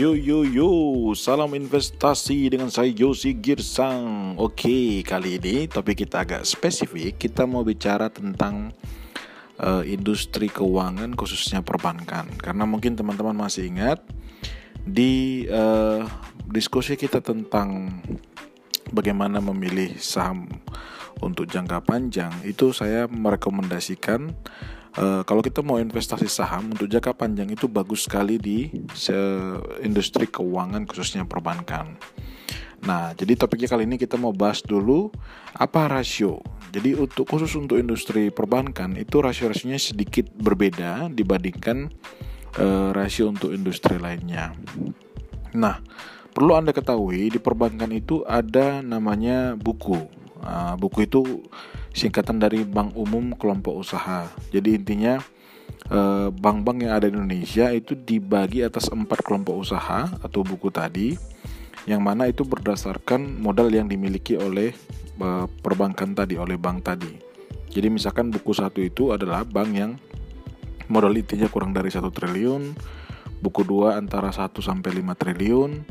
Yo yo yo, salam investasi dengan saya Yosi Girsang. Oke, kali ini topik kita agak spesifik. Kita mau bicara tentang uh, industri keuangan khususnya perbankan. Karena mungkin teman-teman masih ingat di uh, diskusi kita tentang bagaimana memilih saham untuk jangka panjang itu saya merekomendasikan Uh, kalau kita mau investasi saham untuk jangka panjang itu bagus sekali di industri keuangan khususnya perbankan. Nah, jadi topiknya kali ini kita mau bahas dulu apa rasio. Jadi untuk khusus untuk industri perbankan itu rasio-rasionya sedikit berbeda dibandingkan uh, rasio untuk industri lainnya. Nah, perlu Anda ketahui di perbankan itu ada namanya buku. Uh, buku itu singkatan dari Bank Umum Kelompok Usaha. Jadi intinya eh, bank-bank yang ada di Indonesia itu dibagi atas empat kelompok usaha atau buku tadi, yang mana itu berdasarkan modal yang dimiliki oleh eh, perbankan tadi, oleh bank tadi. Jadi misalkan buku satu itu adalah bank yang modal intinya kurang dari satu triliun, buku dua antara 1 sampai 5 triliun,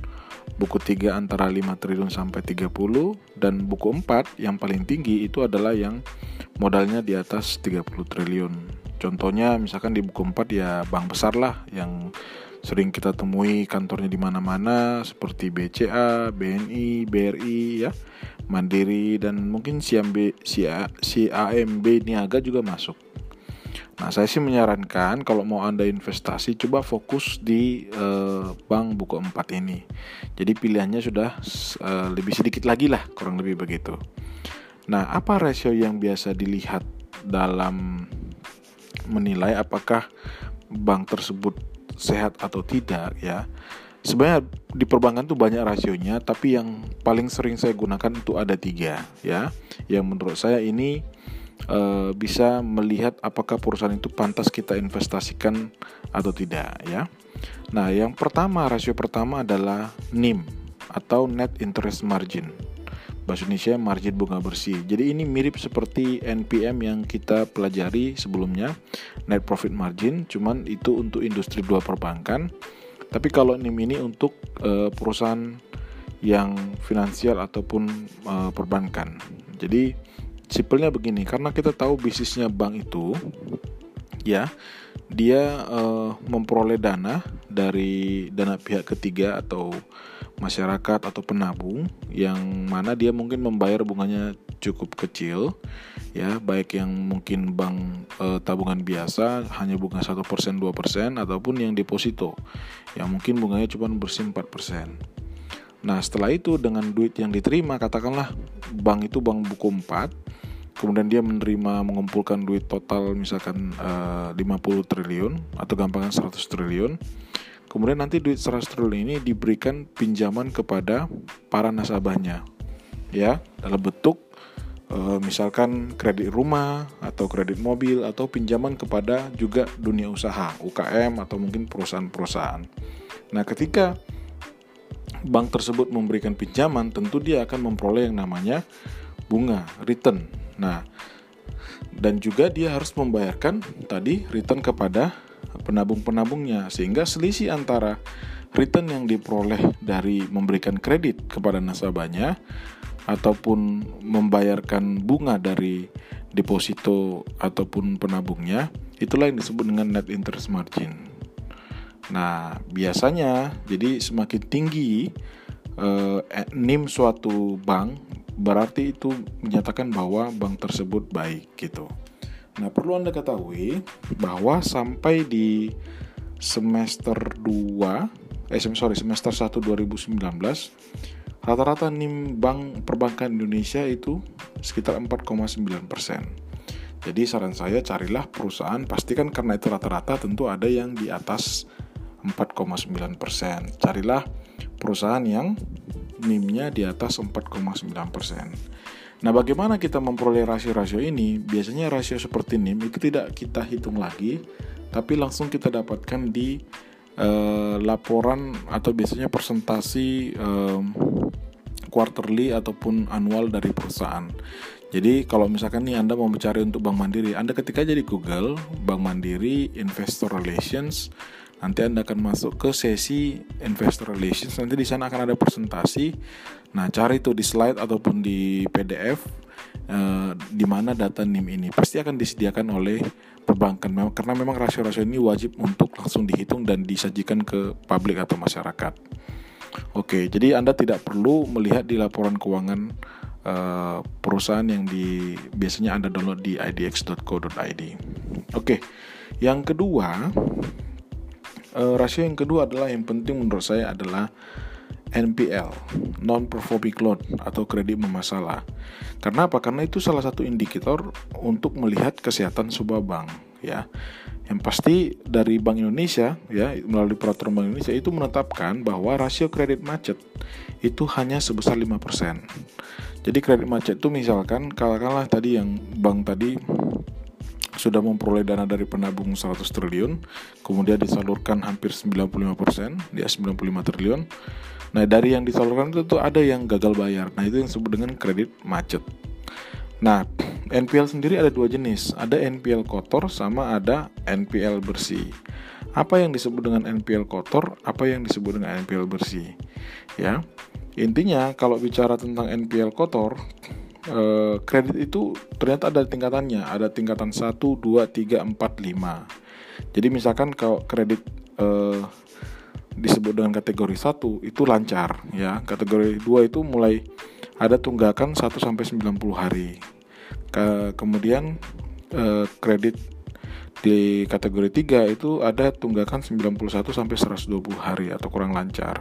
buku 3 antara 5 triliun sampai 30 dan buku 4 yang paling tinggi itu adalah yang modalnya di atas 30 triliun. Contohnya misalkan di buku 4 ya bank besar lah yang sering kita temui kantornya di mana-mana seperti BCA, BNI, BRI ya, Mandiri dan mungkin CMB, CAMB Niaga juga masuk. Nah, saya sih menyarankan kalau mau Anda investasi coba fokus di uh, bank buku 4 ini. Jadi pilihannya sudah uh, lebih sedikit lagi lah, kurang lebih begitu. Nah, apa rasio yang biasa dilihat dalam menilai apakah bank tersebut sehat atau tidak ya? Sebenarnya di perbankan tuh banyak rasionya, tapi yang paling sering saya gunakan itu ada tiga ya. Yang menurut saya ini uh, bisa melihat apakah perusahaan itu pantas kita investasikan atau tidak ya. Nah, yang pertama rasio pertama adalah NIM atau net interest margin. Bahasa Indonesia margin bunga bersih. Jadi ini mirip seperti NPM yang kita pelajari sebelumnya, net profit margin, cuman itu untuk industri dua perbankan. Tapi kalau NIM ini untuk uh, perusahaan yang finansial ataupun uh, perbankan. Jadi simpelnya begini karena kita tahu bisnisnya bank itu ya dia uh, memperoleh dana dari dana pihak ketiga atau masyarakat atau penabung yang mana dia mungkin membayar bunganya cukup kecil ya baik yang mungkin bank e, tabungan biasa hanya bunga satu persen dua persen ataupun yang deposito yang mungkin bunganya cuma bersih 4 persen. Nah setelah itu dengan duit yang diterima katakanlah bank itu bank buku 4 kemudian dia menerima mengumpulkan duit total misalkan eh, uh, 50 triliun atau gampangan 100 triliun. Kemudian nanti duit 100 triliun ini diberikan pinjaman kepada para nasabahnya ya. Dalam bentuk uh, misalkan kredit rumah atau kredit mobil atau pinjaman kepada juga dunia usaha UKM atau mungkin perusahaan-perusahaan. Nah ketika bank tersebut memberikan pinjaman tentu dia akan memperoleh yang namanya bunga return Nah, dan juga dia harus membayarkan tadi return kepada penabung-penabungnya sehingga selisih antara return yang diperoleh dari memberikan kredit kepada nasabahnya ataupun membayarkan bunga dari deposito ataupun penabungnya itulah yang disebut dengan net interest margin. Nah, biasanya jadi semakin tinggi eh, NIM suatu bank berarti itu menyatakan bahwa bank tersebut baik gitu. Nah, perlu Anda ketahui bahwa sampai di semester 2 eh sorry semester 1 2019 rata-rata NIM bank perbankan Indonesia itu sekitar 4,9 persen. Jadi saran saya carilah perusahaan pastikan karena itu rata-rata tentu ada yang di atas 4,9 persen. Carilah perusahaan yang NIM-nya di atas 4,9%. Nah, bagaimana kita memperoleh rasio-rasio ini? Biasanya rasio seperti NIM itu tidak kita hitung lagi, tapi langsung kita dapatkan di uh, laporan atau biasanya presentasi um, quarterly ataupun annual dari perusahaan. Jadi kalau misalkan nih Anda mau mencari untuk Bank Mandiri, Anda ketik aja di Google Bank Mandiri Investor Relations Nanti Anda akan masuk ke sesi investor relations. Nanti di sana akan ada presentasi. Nah, cari itu di slide ataupun di PDF eh, di mana data NIM ini pasti akan disediakan oleh perbankan karena memang rasio-rasio ini wajib untuk langsung dihitung dan disajikan ke publik atau masyarakat. Oke, jadi Anda tidak perlu melihat di laporan keuangan uh, perusahaan yang di biasanya Anda download di idx.co.id. Oke. Yang kedua, uh, rasio yang kedua adalah yang penting menurut saya adalah NPL, non performing loan atau kredit bermasalah. Karena apa? Karena itu salah satu indikator untuk melihat kesehatan sebuah bank, ya. Yang pasti dari Bank Indonesia ya melalui peraturan Bank Indonesia itu menetapkan bahwa rasio kredit macet itu hanya sebesar 5%. Jadi kredit macet itu misalkan kalau tadi yang bank tadi sudah memperoleh dana dari penabung 100 triliun, kemudian disalurkan hampir 95%, dia 95 triliun. Nah, dari yang disalurkan itu tuh ada yang gagal bayar. Nah, itu yang disebut dengan kredit macet. Nah, NPL sendiri ada dua jenis. Ada NPL kotor sama ada NPL bersih. Apa yang disebut dengan NPL kotor, apa yang disebut dengan NPL bersih? Ya. Intinya kalau bicara tentang NPL kotor, eh, kredit itu ternyata ada tingkatannya, ada tingkatan 1, 2, 3, 4, 5. Jadi misalkan kalau kredit eh, disebut dengan kategori 1 itu lancar ya. Kategori 2 itu mulai ada tunggakan 1 sampai 90 hari. Ke, kemudian eh, kredit di kategori 3 itu ada tunggakan 91 sampai 120 hari atau kurang lancar.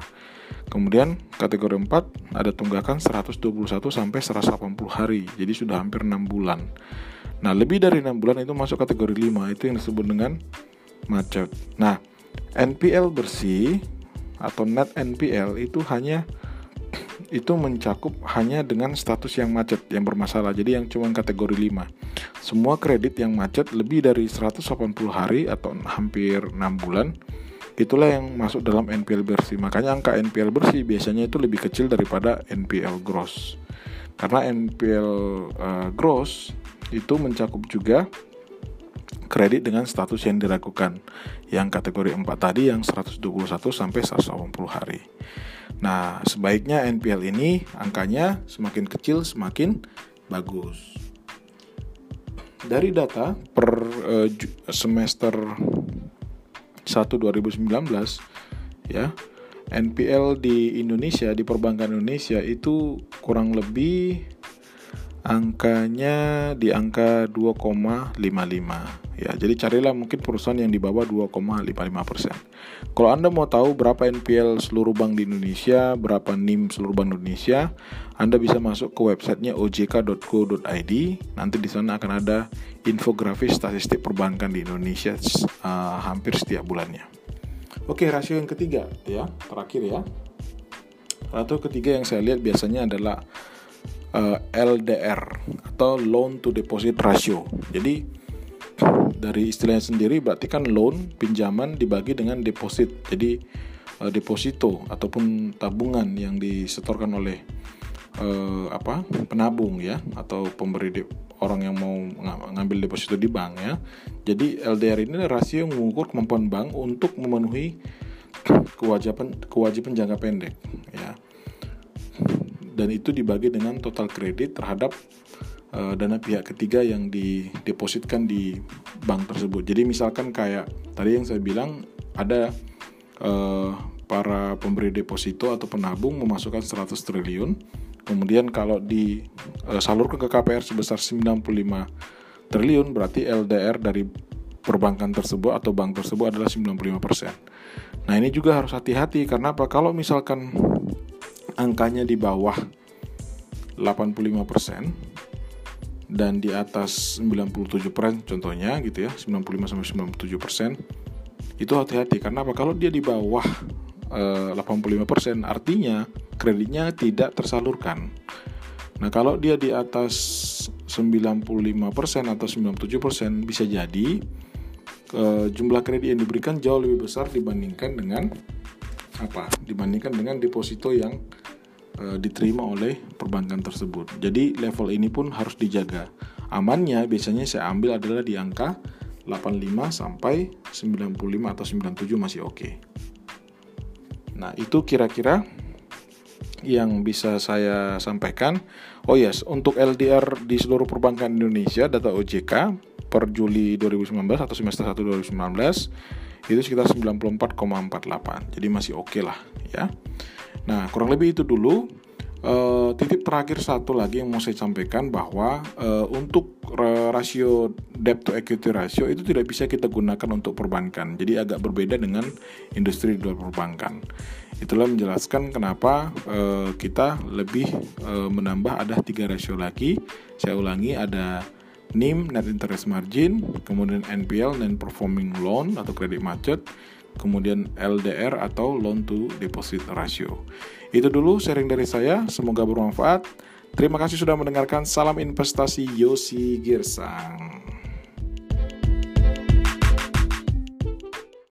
Kemudian kategori 4 ada tunggakan 121 sampai 180 hari. Jadi sudah hampir 6 bulan. Nah, lebih dari 6 bulan itu masuk kategori 5, itu yang disebut dengan macet. Nah, NPL bersih atau net NPL itu hanya itu mencakup hanya dengan status yang macet yang bermasalah. Jadi yang cuma kategori 5. Semua kredit yang macet lebih dari 180 hari atau hampir 6 bulan itulah yang masuk dalam NPL bersih. Makanya angka NPL bersih biasanya itu lebih kecil daripada NPL gross. Karena NPL uh, eh, gross itu mencakup juga kredit dengan status yang diragukan. Yang kategori 4 tadi yang 121 sampai 180 hari. Nah, sebaiknya NPL ini angkanya semakin kecil semakin bagus. Dari data per uh, semester 1 2019 ya NPL di Indonesia di perbankan Indonesia itu kurang lebih angkanya di angka 2,55 ya jadi carilah mungkin perusahaan yang di bawah 2,55 persen. Kalau anda mau tahu berapa NPL seluruh bank di Indonesia berapa NIM seluruh bank Indonesia anda bisa masuk ke websitenya ojk.co.id nanti di sana akan ada infografis statistik perbankan di Indonesia uh, hampir setiap bulannya. Oke rasio yang ketiga ya terakhir ya. Atau ketiga yang saya lihat biasanya adalah eh, LDR atau loan to deposit ratio. Jadi dari istilahnya sendiri berarti kan loan pinjaman dibagi dengan deposit. Jadi uh, deposito ataupun tabungan yang disetorkan oleh uh, apa penabung ya atau pemberi de orang yang mau ngambil deposito di bank ya. Jadi LDR ini rasio mengukur kemampuan bank untuk memenuhi kewajiban kewajiban jangka pendek ya dan itu dibagi dengan total kredit terhadap uh, dana pihak ketiga yang didepositkan di bank tersebut. Jadi misalkan kayak tadi yang saya bilang ada uh, para pemberi deposito atau penabung memasukkan 100 triliun, kemudian kalau disalurkan eh, ke KPR sebesar 95 triliun berarti LDR dari perbankan tersebut atau bank tersebut adalah 95%. Nah, ini juga harus hati-hati karena apa? Kalau misalkan angkanya di bawah 85% dan di atas 97% contohnya gitu ya 95 sampai 97% itu hati-hati. Karena apa? Kalau dia di bawah eh, 85% artinya kreditnya tidak tersalurkan. Nah kalau dia di atas 95% atau 97% bisa jadi eh, jumlah kredit yang diberikan jauh lebih besar dibandingkan dengan apa? Dibandingkan dengan deposito yang e, diterima oleh perbankan tersebut. Jadi level ini pun harus dijaga. Amannya biasanya saya ambil adalah di angka 85 sampai 95 atau 97 masih oke. Okay. Nah, itu kira-kira yang bisa saya sampaikan. Oh yes, untuk LDR di seluruh perbankan Indonesia data OJK per Juli 2019 atau semester 1 2019 itu sekitar 94,48. Jadi masih oke okay lah ya. Nah, kurang lebih itu dulu Uh, titip terakhir satu lagi yang mau saya sampaikan bahwa uh, untuk rasio debt to equity ratio itu tidak bisa kita gunakan untuk perbankan. Jadi agak berbeda dengan industri di luar perbankan. Itulah menjelaskan kenapa uh, kita lebih uh, menambah ada tiga rasio lagi. Saya ulangi ada NIM net interest margin, kemudian NPL non performing loan atau kredit macet, kemudian LDR atau loan to deposit ratio. Itu dulu sharing dari saya, semoga bermanfaat. Terima kasih sudah mendengarkan. Salam investasi Yosi Girsang.